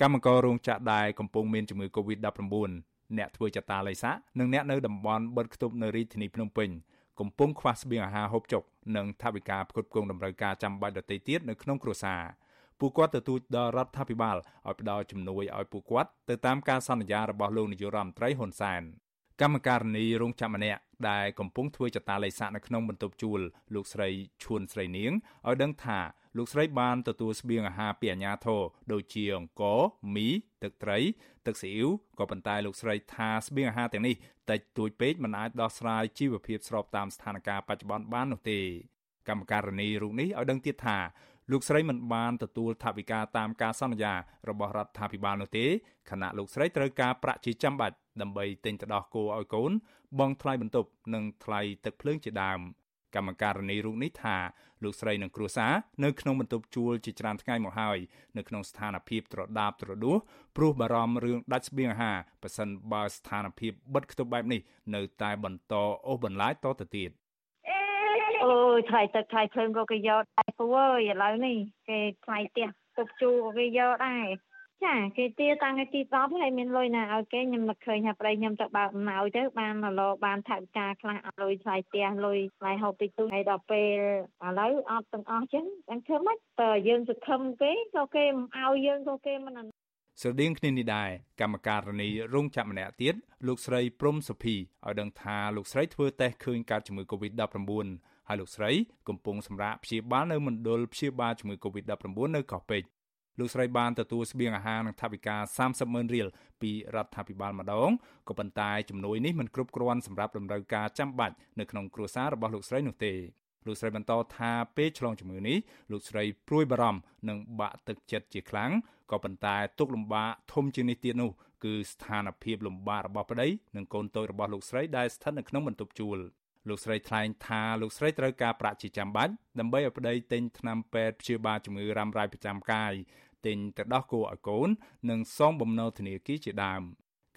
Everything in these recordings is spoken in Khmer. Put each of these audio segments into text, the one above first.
កម្មកររោងចក្រដែលកំពុងមានជំងឺ Covid-19 អ្នកធ្វើចតាល័យស័កនិងអ្នកនៅតំបន់បិទគប់នៅរាជធានីភ្នំពេញកំពុងខ្វះស្បៀងអាហារហូបចុកនិងថវិកាផ្គត់ផ្គង់តម្រូវការចាំបាច់ដទៃទៀតនៅក្នុងគ្រួសារពួកគាត់ទទូចដល់រដ្ឋាភិបាលឲ្យផ្ដល់ជំនួយឲ្យពួកគាត់ទៅតាមការសន្យារបស់លោកនាយករដ្ឋមន្ត្រីហ៊ុនសែន កម្មការនីរោងចក្រម្នាក់ដែលកំពុងធ្វើចតាលេខសាក់នៅក្នុងបន្ទប់ជួលលោកស្រីឈួនស្រីនាងឲ្យដឹងថាលោកស្រីបានទទួលស្បៀងអាហារពីអាជ្ញាធរដូចជាអង្ករមីទឹកត្រី ទឹកស៊ីអ៊ីវក៏ប៉ុន្តែលោកស្រីថាស្បៀងអាហារទាំងនេះតិចតួចពេកមិនអាចដោះស្រាយជីវភាពស្របតាមស្ថានភាពបច្ចុប្បន្នបាននោះទេកម្មការនីរូបនេះឲ្យដឹងទៀតថាលោកស្រីមិនបានទទួលថវិកាតាមការសន្យារបស់រដ្ឋាភិបាលនោះទេខណៈលោកស្រីត្រូវការប្រាក់ជាចាំបាច់ ដើម្បីទិញទៅដោះគោឲ្យកូនបង់ថ្លៃបន្ទប់និងថ្លៃទឹកភ្លើងជាដើមកម្មការនីរូបនេះថាលោកស្រីនិងគ្រួសារនៅក្នុងបន្ទប់ជួលជាច្រើនថ្ងៃមកហើយនៅក្នុងស្ថានភាពត្រដាបត្រដួសព្រោះបារម្ភរឿងដាច់ស្បៀងអាហារប៉ះសិនបើស្ថានភាពបិទគប់បែបនេះនៅតែបន្តអូសបន្លាយតទៅទៀតអើយថ្លៃទឹកថ្លៃភ្លើងក៏គេយកដែរពូអើយឥឡូវនេះគេថ្លៃផ្ទះទុកជួក៏គេយកដែរ ចាគេទាតាំងពីទី10ហើយមានលុយណាឲ្យគេខ្ញុំនឹកឃើញថាប្តីខ្ញុំទៅបើកអំណោយទៅបានឡូបានថវិកាខ្លះអត់លុយថ្លៃផ្ទះលុយថ្លៃហូបទីទូហើយដល់ពេលឥឡូវអត់ទាំងអស់ចឹងអញ្ចឹងធ្វើម៉េចតើយើងសង្ឃឹមគេក៏គេមិនឲ្យយើងក៏គេមិនស្រដៀងគ្នានេះដែរកម្មការនីរោងចក្រម្នាក់ទៀតលោកស្រីព្រំសុភីឲ្យដឹងថាលោកស្រីធ្វើតេស្តឃើញកើតជំងឺ Covid-19 ហើយលោកស្រីកំពុងសម្រាកព្យាបាលនៅមណ្ឌលព្យាបាលជំងឺ Covid-19 នៅកោះពេជ្រ លោកស្រីបានទទួលស្បៀងអាហារនិងថវិកា30ម៉ឺនរៀលពីរដ្ឋាភិបាលម្ដងក៏ប៉ុន្តែជំនួយនេះមិនគ្រប់គ្រាន់សម្រាប់តម្រូវការចាំបាច់នៅក្នុងគ្រួសាររបស់លោកស្រីនោះទេលោកស្រីបន្តថាពេលឆ្លងជំងឺនេះលោកស្រីព្រួយបារម្ភនិងបាក់ទឹកចិត្តជាខ្លាំងក៏ប៉ុន្តែទុកលំបាកធំជាងនេះទៀតនោះគឺស្ថានភាពលំបាករបស់ប្តីនិងកូនតូចរបស់លោកស្រីដែលស្ថិតនៅក្នុងបន្ទប់ជួលលោកស្រីថ្លែងថាលោកស្រីត្រូវការប្រាក់ជាចាំបាច់ដើម្បីឲ្យប្តីទិញថ្នាំពេទ្យព្យាបាលជំងឺរ៉ាំរ៉ៃប្រចាំកាយ ទិញទៅដោះគោឲ្យកូន និងសងបំណុលធនាគារជាដើម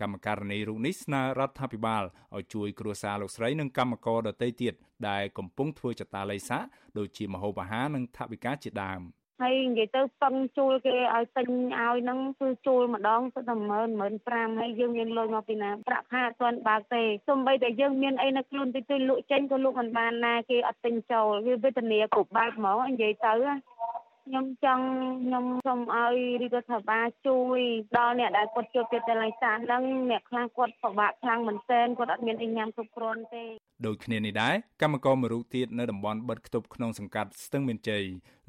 កម្មការនីរូបនេះស្នើរដ្ឋាភិបាលឲ្យជួយគ្រួសារលោកស្រីនិងកម្មករដទៃទៀតដែលកំពុងធ្វើចតាល័យស័កដូចជាម្ហូបអាហារនិងថវិកាជាដើមហើយនិយាយទៅពឹងជួលគេឲ្យទិញឲ្យហ្នឹងគឺជួលម្ដងទៅតែ10000 15000ហើយយើងមានលុយមកពីណាប្រាក់ខែអត់ទាន់បើកទេសូម្បីតែយើងមានអីនៅខ្លួនតិចតួចលក់ចេញក៏លក់មិនបានណាគេអត់ទិញចូលវាវេទនាគ្រប់បែបហ្មងនិយាយទៅ ខ្ញុំចង់ខ្ញុំសូមឲ្យរដ្ឋាភិបាលជួយដល់អ្នកដែលគាត់ជួបចិត្តលៃសាហ្នឹងអ្នកខ្លះគាត់ពិបាកខ្លាំងមែនទែនគាត់អត់មានអីញ៉ាំគ្រប់គ្រាន់ទេដូចគ្នានេះដែរកម្មករមួយរូបទៀតនៅតំបន់បិទគប់ក្នុងសង្កាត់ស្ទឹងមានជ័យ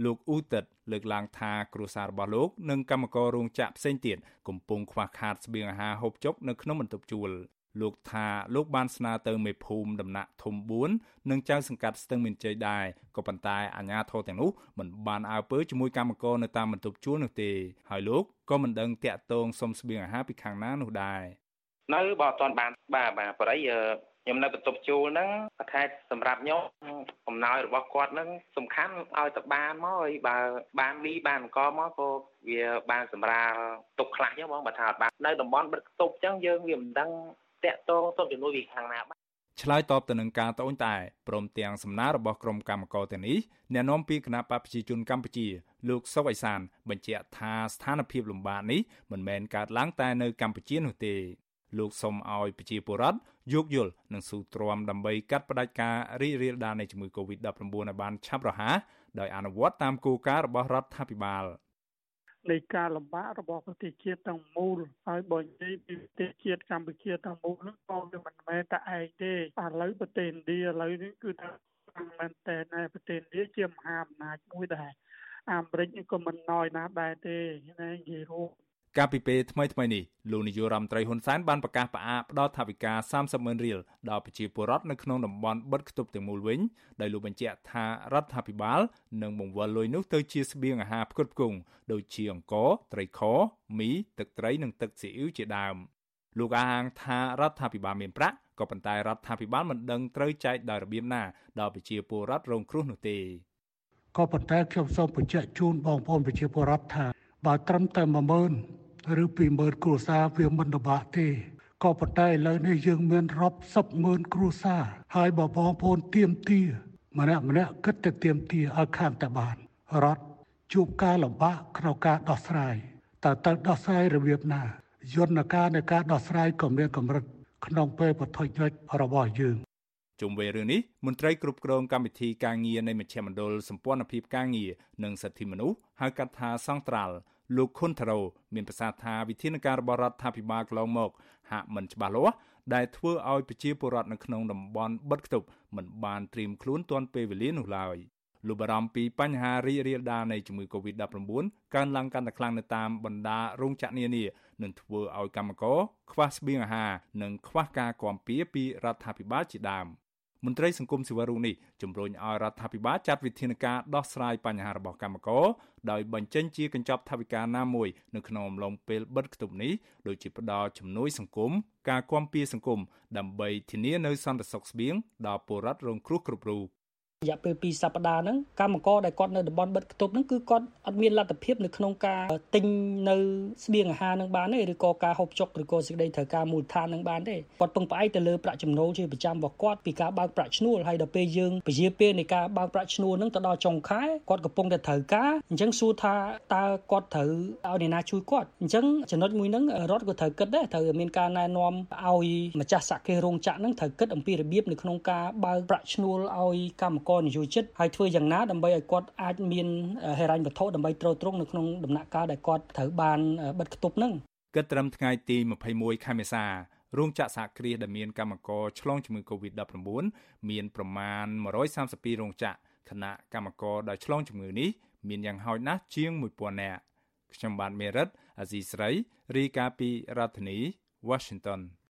លោកអ៊ូតិតលើកឡើងថាគ្រួសាររបស់លោកនិងកម្មកររោងចក្រផ្សេងទៀតកំពុងខ្វះខាតស្បៀងអាហារហូបចុកនៅក្នុងបន្ទប់ជួល លោកថាលោកបានស្នើទៅមេភូមិដំណាក់ធំ4និងចៅសង្កាត់ស្ទឹងមានជ័យដែរក៏ប៉ុន្តែអាជ្ញាធរទាំងនោះមិនបានអើពើជាមួយកម្មករនៅតាមបន្ទប់ជួលនោះទេហើយលោកក៏មិនដឹងតាក់ទងសុំស្បៀងអាហារពីខាងណានោះដែរនៅបើអត់ទាន់បានបាទបាទបរិយខ្ញុំនៅបន្ទប់ជួលហ្នឹងគាត់ថាសម្រាប់ខ្ញុំកំណោយរបស់គាត់ហ្នឹងសំខាន់ឲ្យទៅបានមកហើយបើបានលីបានអង្គមកក៏វាបានសម្រាប់ទុកខ្លះចឹងបងបើថាអត់បាននៅតំបន់បិទគប់ចឹងយើងវាមិនដឹង តាក់ទងសុំជំនួយពីខាងណាបាទឆ្លើយតបទៅនឹងការត្អូញត្អែព្រមទាំងសំណើរបស់ក្រុមកម្មករទាំងនេះអ្នកនាំពាក្យគណៈបព្វជិជនកម្ពុជាលោកសុកអេសាន បញ្ជាក់ថាស្ថានភាពលំបាកនេះមិនមែនកើតឡើងតែនៅកម្ពុជានោះទេលោកសុំឲ្យប្រជាពលរដ្ឋយោគយល់និងស៊ូទ្រាំដើម្បីកាត់ផ្តាច់ការរីករាលដាលនៃជំងឺ Covid-19 ឲ្យបានឆាប់រហ័សដោយអនុវត្តតាមគោលការណ៍របស់រដ្ឋាភិបាល។ នៃការលំបាករបស់ប្រទេសជាតិទាំងមូលហើយបើនិយាយពីប្រទេសជាតិកម្ពុជាទាំងមូលនោះក៏វាមិនមែនតែឯងទេឥឡូវប្រទេសឥណ្ឌាឥឡូវនេះគឺថាមែនតែនៅប្រទេសឥណ្ឌាជាមហាអំណាចមួយដែរអាមេរិកក៏មិនណយណាដែរទេណានិយាយរួម កាលពីពេលថ្មីថ្មីនេះលោកនាយករដ្ឋមន្ត្រីហ៊ុនសែនបានប្រកាសផ្អាកផ្ដល់ថវិកា30ម៉ឺនរៀលដល់ប្រជាពលរដ្ឋនៅក្នុងតំបន់បិទគប់ទាំងមូលវិញដោយលោកបញ្ជាក់ថារដ្ឋាភិបាលនឹងបង្វិលលុយនោះទៅជាស្បៀងអាហារផ្គត់ផ្គង់ដូចជាអង្ករ ត្រីខ មី ទឹកត្រីនិងទឹកស៊ីអ៊ីវជាដើមលោកអាងថារដ្ឋាភិបាលមានប្រាក់ក៏ប៉ុន្តែរដ្ឋាភិបាលមិនដឹងត្រូវចែកដោយរបៀបណាដល់ប្រជាពលរដ្ឋរងគ្រោះនោះទេក៏ប៉ុន្តែខ្ញុំសូមបញ្ជាក់ជូនបងប្អូនប្រជាពលរដ្ឋថាបើត្រឹមតែ10000 ឬ20000គ្រួសារវាមិនលំបាកទេក៏ប៉ុន្តែឥឡូវនេះយើងមានរាប់សិបម៉ឺនគ្រួសារហើយបើបងប្អូនទៀមទាម្នាក់ម្នាក់គិតតែទៀមទាឲ្យខានតែបានរដ្ឋជួបការលំបាកក្នុងការដោះស្រាយតើទៅដោះស្រាយរបៀបណាយន្តការនៃការដោះស្រាយក៏មានកម្រិតក្នុងពេលបថុចរិចរបស់យើងជុំវិញរឿងនេះមន្ត្រីគ្រប់គ្រងកម្មវិធីការងារនៃមជ្ឈមណ្ឌលសម្ព័ន្ធភាពការងារនិងសិទ្ធិមនុស្សហៅកាត់ថាសង្ត្រាល់ លោកខុនថារ៉ូមានប្រសាសន៍ថាវិធានការរបស់រដ្ឋាភិបាលកន្លងមកហាក់មិនច្បាស់លាស់ដែលធ្វើឲ្យប្រជាពលរដ្ឋនៅក្នុងតំបន់បិទគប់មិនបានត្រៀមខ្លួនទាន់ពេលវេលានោះឡើយលោកបារម្ភពីបញ្ហារីករាលដាលនៃជំងឺ Covid-19 កើនឡើងកាន់តែខ្លាំងនៅតាមបណ្ដារោងចក្រនានានឹងធ្វើឲ្យកម្មករខ្វះស្បៀងអាហារនិងខ្វះការគាំពារពីរដ្ឋាភិបាលជាដើម។ មន្ត្រីសង្គមស៊ីវិលរូបនេះជំរុញឲ្យរដ្ឋាភិបាលចាត់វិធានការដោះស្រាយបញ្ហារបស់កម្មករដោយបញ្ចេញជាកញ្ចប់ថវិកាណាមួយនៅក្នុងអំឡុងពេលបិទគប់នេះដូចជាផ្ដល់ជំនួយសង្គមការគាំពារសង្គមដើម្បីធានានៅសន្តិសុខស្បៀងដល់ពលរដ្ឋរងគ្រោះគ្រប់រូប រយៈពេល2សប្តាហ៍ហ្នឹងកម្មករដែលគាត់នៅតំបន់បិទគប់ហ្នឹងគឺគាត់អត់មានលទ្ធភាពនៅក្នុងការទិញនៅស្បៀងអាហារហ្នឹងបានទេឬក៏ការហូបចុកឬក៏សេចក្តីត្រូវការមូលដ្ឋានហ្នឹងបានទេគាត់ពឹងផ្អែកទៅលើប្រាក់ចំណូលជាប្រចាំរបស់គាត់ពីការបើកប្រាក់ឈ្នួលហើយដល់ពេលយើងពជាពេលនៃការបើកប្រាក់ឈ្នួលហ្នឹងទៅដល់ចុងខែគាត់កំពុងតែត្រូវការអញ្ចឹងសួរថាតើគាត់ត្រូវឲ្យអ្នកណាជួយគាត់អញ្ចឹងចំណុចមួយហ្នឹងរដ្ឋក៏ត្រូវគិតដែរត្រូវមានការណែនាំឲ្យម្ចាស់សហគ្រាសរោងចក្រហ្នឹងត្រូវគិតអំពីរបៀបនៅក្នុងការបើកប្រាក់ឈ្នួលឲ្យកម្មករនិយោជិតហើយធ្វើយ៉ាងណាដើម្បីឲ្យគាត់អាចមានហិរញ្ញវត្ថុដើម្បីទ្រទ្រង់នៅក្នុងដំណាក់កាលដែលគាត់ត្រូវបានបិទគប់នឹងគិតត្រឹមថ្ងៃទី21ខែមេសារោងចក្រសហគ្រាសដែលមានកម្មករឆ្លងជំងឺ Covid-19 មានប្រមាណ132រោងចក្រខណៈកម្មករដែលឆ្លងជំងឺនេះមានយ៉ាងហោចណាស់ជាង1000នាក់ខ្ញុំបាទមេរិតអាស៊ីស្រីរាយការណ៍ពីរដ្ឋធានី Washington